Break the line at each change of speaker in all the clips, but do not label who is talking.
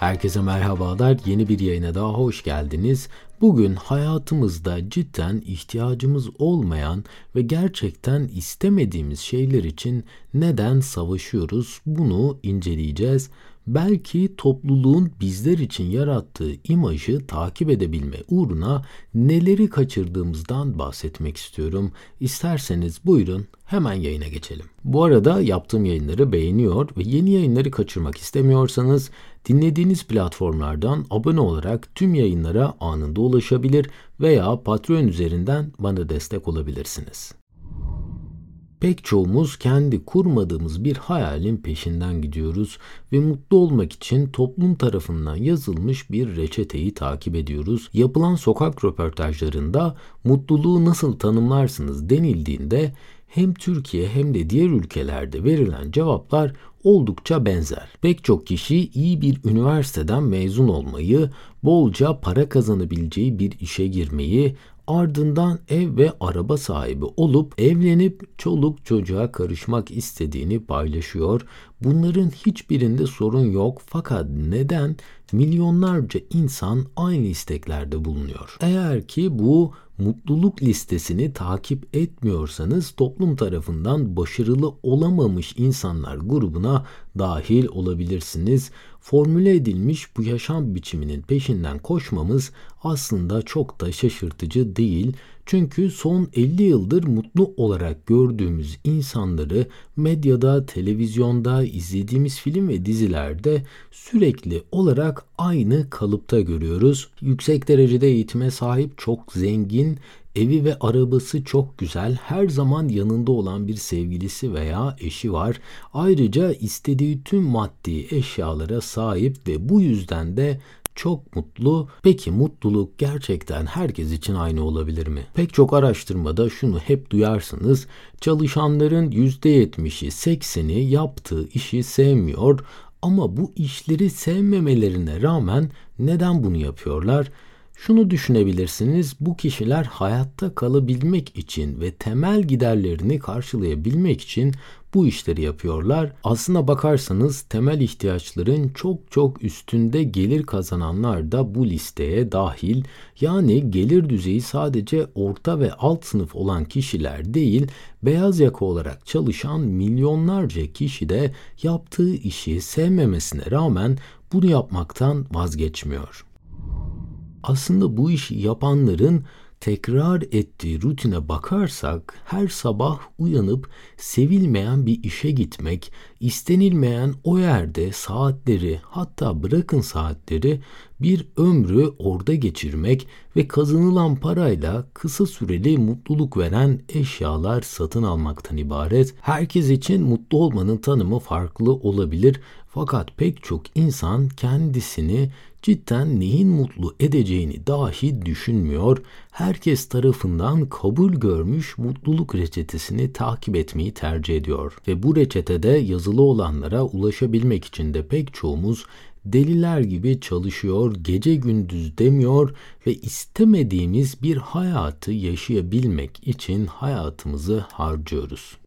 Herkese merhabalar. Yeni bir yayına daha hoş geldiniz. Bugün hayatımızda cidden ihtiyacımız olmayan ve gerçekten istemediğimiz şeyler için neden savaşıyoruz bunu inceleyeceğiz belki topluluğun bizler için yarattığı imajı takip edebilme uğruna neleri kaçırdığımızdan bahsetmek istiyorum. İsterseniz buyurun hemen yayına geçelim. Bu arada yaptığım yayınları beğeniyor ve yeni yayınları kaçırmak istemiyorsanız dinlediğiniz platformlardan abone olarak tüm yayınlara anında ulaşabilir veya Patreon üzerinden bana destek olabilirsiniz. Pek çoğumuz kendi kurmadığımız bir hayalin peşinden gidiyoruz ve mutlu olmak için toplum tarafından yazılmış bir reçeteyi takip ediyoruz. Yapılan sokak röportajlarında mutluluğu nasıl tanımlarsınız denildiğinde hem Türkiye hem de diğer ülkelerde verilen cevaplar oldukça benzer. Pek çok kişi iyi bir üniversiteden mezun olmayı, bolca para kazanabileceği bir işe girmeyi, ardından ev ve araba sahibi olup evlenip çoluk çocuğa karışmak istediğini paylaşıyor. Bunların hiçbirinde sorun yok fakat neden milyonlarca insan aynı isteklerde bulunuyor? Eğer ki bu mutluluk listesini takip etmiyorsanız toplum tarafından başarılı olamamış insanlar grubuna dahil olabilirsiniz. Formüle edilmiş bu yaşam biçiminin peşinden koşmamız aslında çok da şaşırtıcı değil. Çünkü son 50 yıldır mutlu olarak gördüğümüz insanları medyada, televizyonda, izlediğimiz film ve dizilerde sürekli olarak aynı kalıpta görüyoruz. Yüksek derecede eğitime sahip, çok zengin, Evi ve arabası çok güzel, her zaman yanında olan bir sevgilisi veya eşi var. Ayrıca istediği tüm maddi eşyalara sahip ve bu yüzden de çok mutlu. Peki mutluluk gerçekten herkes için aynı olabilir mi? Pek çok araştırmada şunu hep duyarsınız. Çalışanların %70'i 80'i yaptığı işi sevmiyor ama bu işleri sevmemelerine rağmen neden bunu yapıyorlar? Şunu düşünebilirsiniz, bu kişiler hayatta kalabilmek için ve temel giderlerini karşılayabilmek için bu işleri yapıyorlar. Aslına bakarsanız temel ihtiyaçların çok çok üstünde gelir kazananlar da bu listeye dahil. Yani gelir düzeyi sadece orta ve alt sınıf olan kişiler değil, beyaz yaka olarak çalışan milyonlarca kişi de yaptığı işi sevmemesine rağmen bunu yapmaktan vazgeçmiyor. Aslında bu işi yapanların tekrar ettiği rutine bakarsak her sabah uyanıp sevilmeyen bir işe gitmek, istenilmeyen o yerde saatleri hatta bırakın saatleri bir ömrü orada geçirmek ve kazanılan parayla kısa süreli mutluluk veren eşyalar satın almaktan ibaret. Herkes için mutlu olmanın tanımı farklı olabilir fakat pek çok insan kendisini cidden neyin mutlu edeceğini dahi düşünmüyor, herkes tarafından kabul görmüş mutluluk reçetesini takip etmeyi tercih ediyor. Ve bu reçetede yazılı olanlara ulaşabilmek için de pek çoğumuz deliler gibi çalışıyor, gece gündüz demiyor ve istemediğimiz bir hayatı yaşayabilmek için hayatımızı harcıyoruz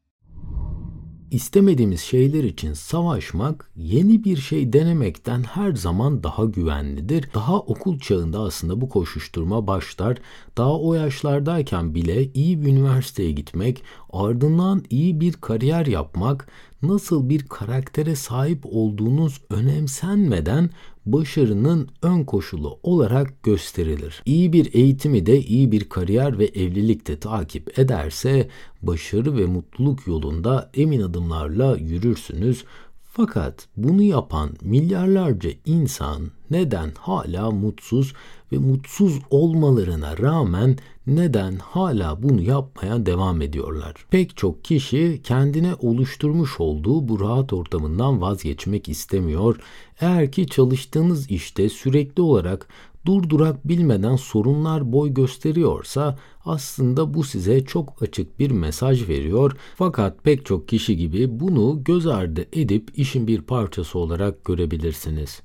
istemediğimiz şeyler için savaşmak yeni bir şey denemekten her zaman daha güvenlidir. Daha okul çağında aslında bu koşuşturma başlar. Daha o yaşlardayken bile iyi bir üniversiteye gitmek, ardından iyi bir kariyer yapmak, nasıl bir karaktere sahip olduğunuz önemsenmeden başarının ön koşulu olarak gösterilir. İyi bir eğitimi de iyi bir kariyer ve evlilik de takip ederse başarı ve mutluluk yolunda emin adımlarla yürürsünüz. Fakat bunu yapan milyarlarca insan neden hala mutsuz ve mutsuz olmalarına rağmen neden hala bunu yapmaya devam ediyorlar? Pek çok kişi kendine oluşturmuş olduğu bu rahat ortamından vazgeçmek istemiyor. Eğer ki çalıştığınız işte sürekli olarak durdurak bilmeden sorunlar boy gösteriyorsa aslında bu size çok açık bir mesaj veriyor. Fakat pek çok kişi gibi bunu göz ardı edip işin bir parçası olarak görebilirsiniz.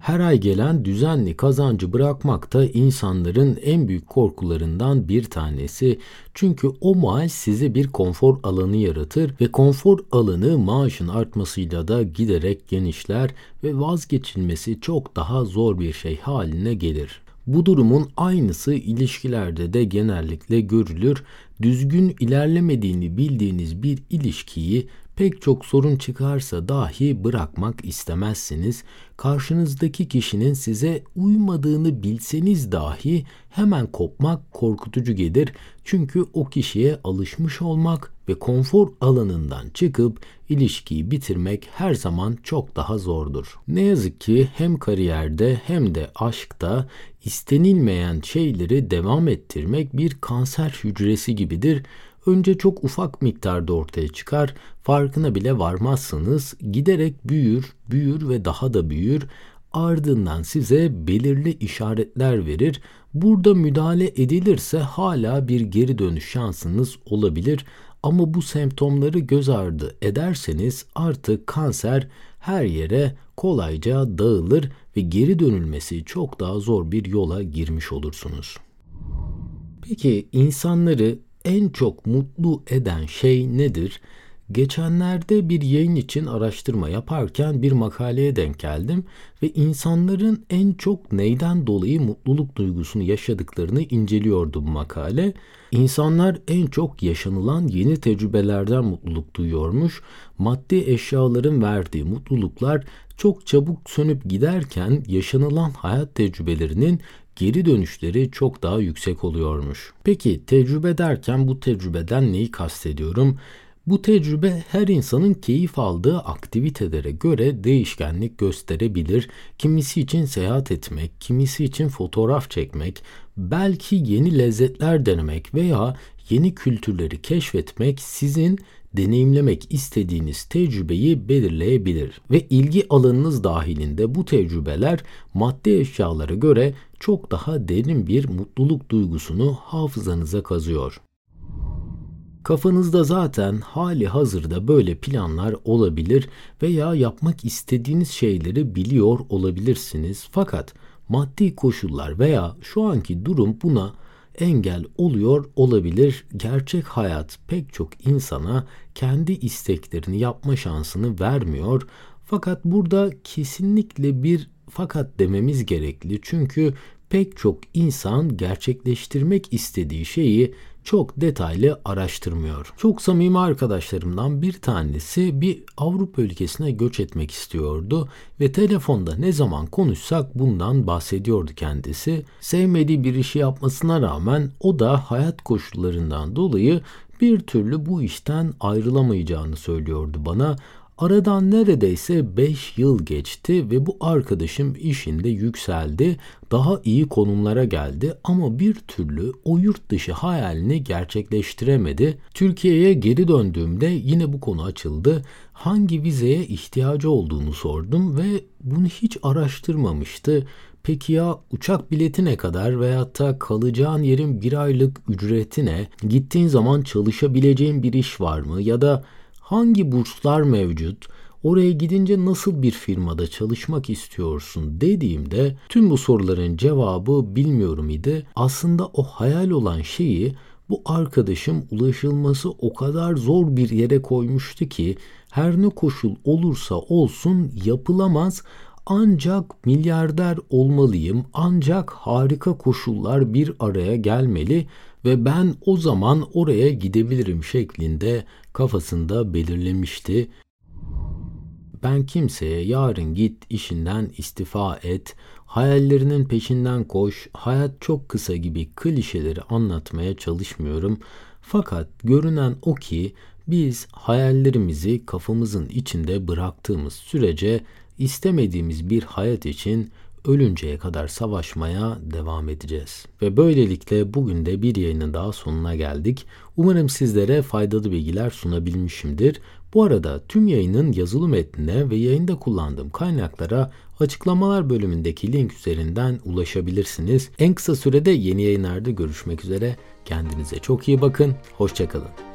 Her ay gelen düzenli kazancı bırakmak da insanların en büyük korkularından bir tanesi. Çünkü o maaş size bir konfor alanı yaratır ve konfor alanı maaşın artmasıyla da giderek genişler ve vazgeçilmesi çok daha zor bir şey haline gelir. Bu durumun aynısı ilişkilerde de genellikle görülür. Düzgün ilerlemediğini bildiğiniz bir ilişkiyi pek çok sorun çıkarsa dahi bırakmak istemezsiniz. Karşınızdaki kişinin size uymadığını bilseniz dahi hemen kopmak korkutucu gelir. Çünkü o kişiye alışmış olmak ve konfor alanından çıkıp ilişkiyi bitirmek her zaman çok daha zordur. Ne yazık ki hem kariyerde hem de aşkta istenilmeyen şeyleri devam ettirmek bir kanser hücresi gibidir önce çok ufak miktarda ortaya çıkar, farkına bile varmazsınız, giderek büyür, büyür ve daha da büyür, ardından size belirli işaretler verir. Burada müdahale edilirse hala bir geri dönüş şansınız olabilir ama bu semptomları göz ardı ederseniz artık kanser her yere kolayca dağılır ve geri dönülmesi çok daha zor bir yola girmiş olursunuz. Peki insanları en çok mutlu eden şey nedir? Geçenlerde bir yayın için araştırma yaparken bir makaleye denk geldim ve insanların en çok neyden dolayı mutluluk duygusunu yaşadıklarını inceliyordu bu makale. İnsanlar en çok yaşanılan yeni tecrübelerden mutluluk duyuyormuş. Maddi eşyaların verdiği mutluluklar çok çabuk sönüp giderken yaşanılan hayat tecrübelerinin geri dönüşleri çok daha yüksek oluyormuş. Peki tecrübe derken bu tecrübeden neyi kastediyorum? Bu tecrübe her insanın keyif aldığı aktivitelere göre değişkenlik gösterebilir. Kimisi için seyahat etmek, kimisi için fotoğraf çekmek, belki yeni lezzetler denemek veya yeni kültürleri keşfetmek sizin deneyimlemek istediğiniz tecrübeyi belirleyebilir ve ilgi alanınız dahilinde bu tecrübeler maddi eşyalara göre çok daha derin bir mutluluk duygusunu hafızanıza kazıyor. Kafanızda zaten hali hazırda böyle planlar olabilir veya yapmak istediğiniz şeyleri biliyor olabilirsiniz. Fakat maddi koşullar veya şu anki durum buna engel oluyor olabilir. Gerçek hayat pek çok insana kendi isteklerini yapma şansını vermiyor. Fakat burada kesinlikle bir fakat dememiz gerekli. Çünkü pek çok insan gerçekleştirmek istediği şeyi çok detaylı araştırmıyor. Çok samimi arkadaşlarımdan bir tanesi bir Avrupa ülkesine göç etmek istiyordu ve telefonda ne zaman konuşsak bundan bahsediyordu kendisi. Sevmediği bir işi yapmasına rağmen o da hayat koşullarından dolayı bir türlü bu işten ayrılamayacağını söylüyordu bana. Aradan neredeyse 5 yıl geçti ve bu arkadaşım işinde yükseldi, daha iyi konumlara geldi ama bir türlü o yurt dışı hayalini gerçekleştiremedi. Türkiye'ye geri döndüğümde yine bu konu açıldı. Hangi vizeye ihtiyacı olduğunu sordum ve bunu hiç araştırmamıştı. Peki ya uçak bileti ne kadar veyahut da kalacağın yerin bir aylık ücreti ne? Gittiğin zaman çalışabileceğin bir iş var mı? Ya da hangi burslar mevcut, oraya gidince nasıl bir firmada çalışmak istiyorsun dediğimde tüm bu soruların cevabı bilmiyorum idi. Aslında o hayal olan şeyi bu arkadaşım ulaşılması o kadar zor bir yere koymuştu ki her ne koşul olursa olsun yapılamaz ancak milyarder olmalıyım ancak harika koşullar bir araya gelmeli ve ben o zaman oraya gidebilirim şeklinde kafasında belirlemişti. Ben kimseye yarın git işinden istifa et, hayallerinin peşinden koş, hayat çok kısa gibi klişeleri anlatmaya çalışmıyorum. Fakat görünen o ki biz hayallerimizi kafamızın içinde bıraktığımız sürece istemediğimiz bir hayat için ölünceye kadar savaşmaya devam edeceğiz. Ve böylelikle bugün de bir yayının daha sonuna geldik. Umarım sizlere faydalı bilgiler sunabilmişimdir. Bu arada tüm yayının yazılı metnine ve yayında kullandığım kaynaklara açıklamalar bölümündeki link üzerinden ulaşabilirsiniz. En kısa sürede yeni yayınlarda görüşmek üzere. Kendinize çok iyi bakın. Hoşçakalın.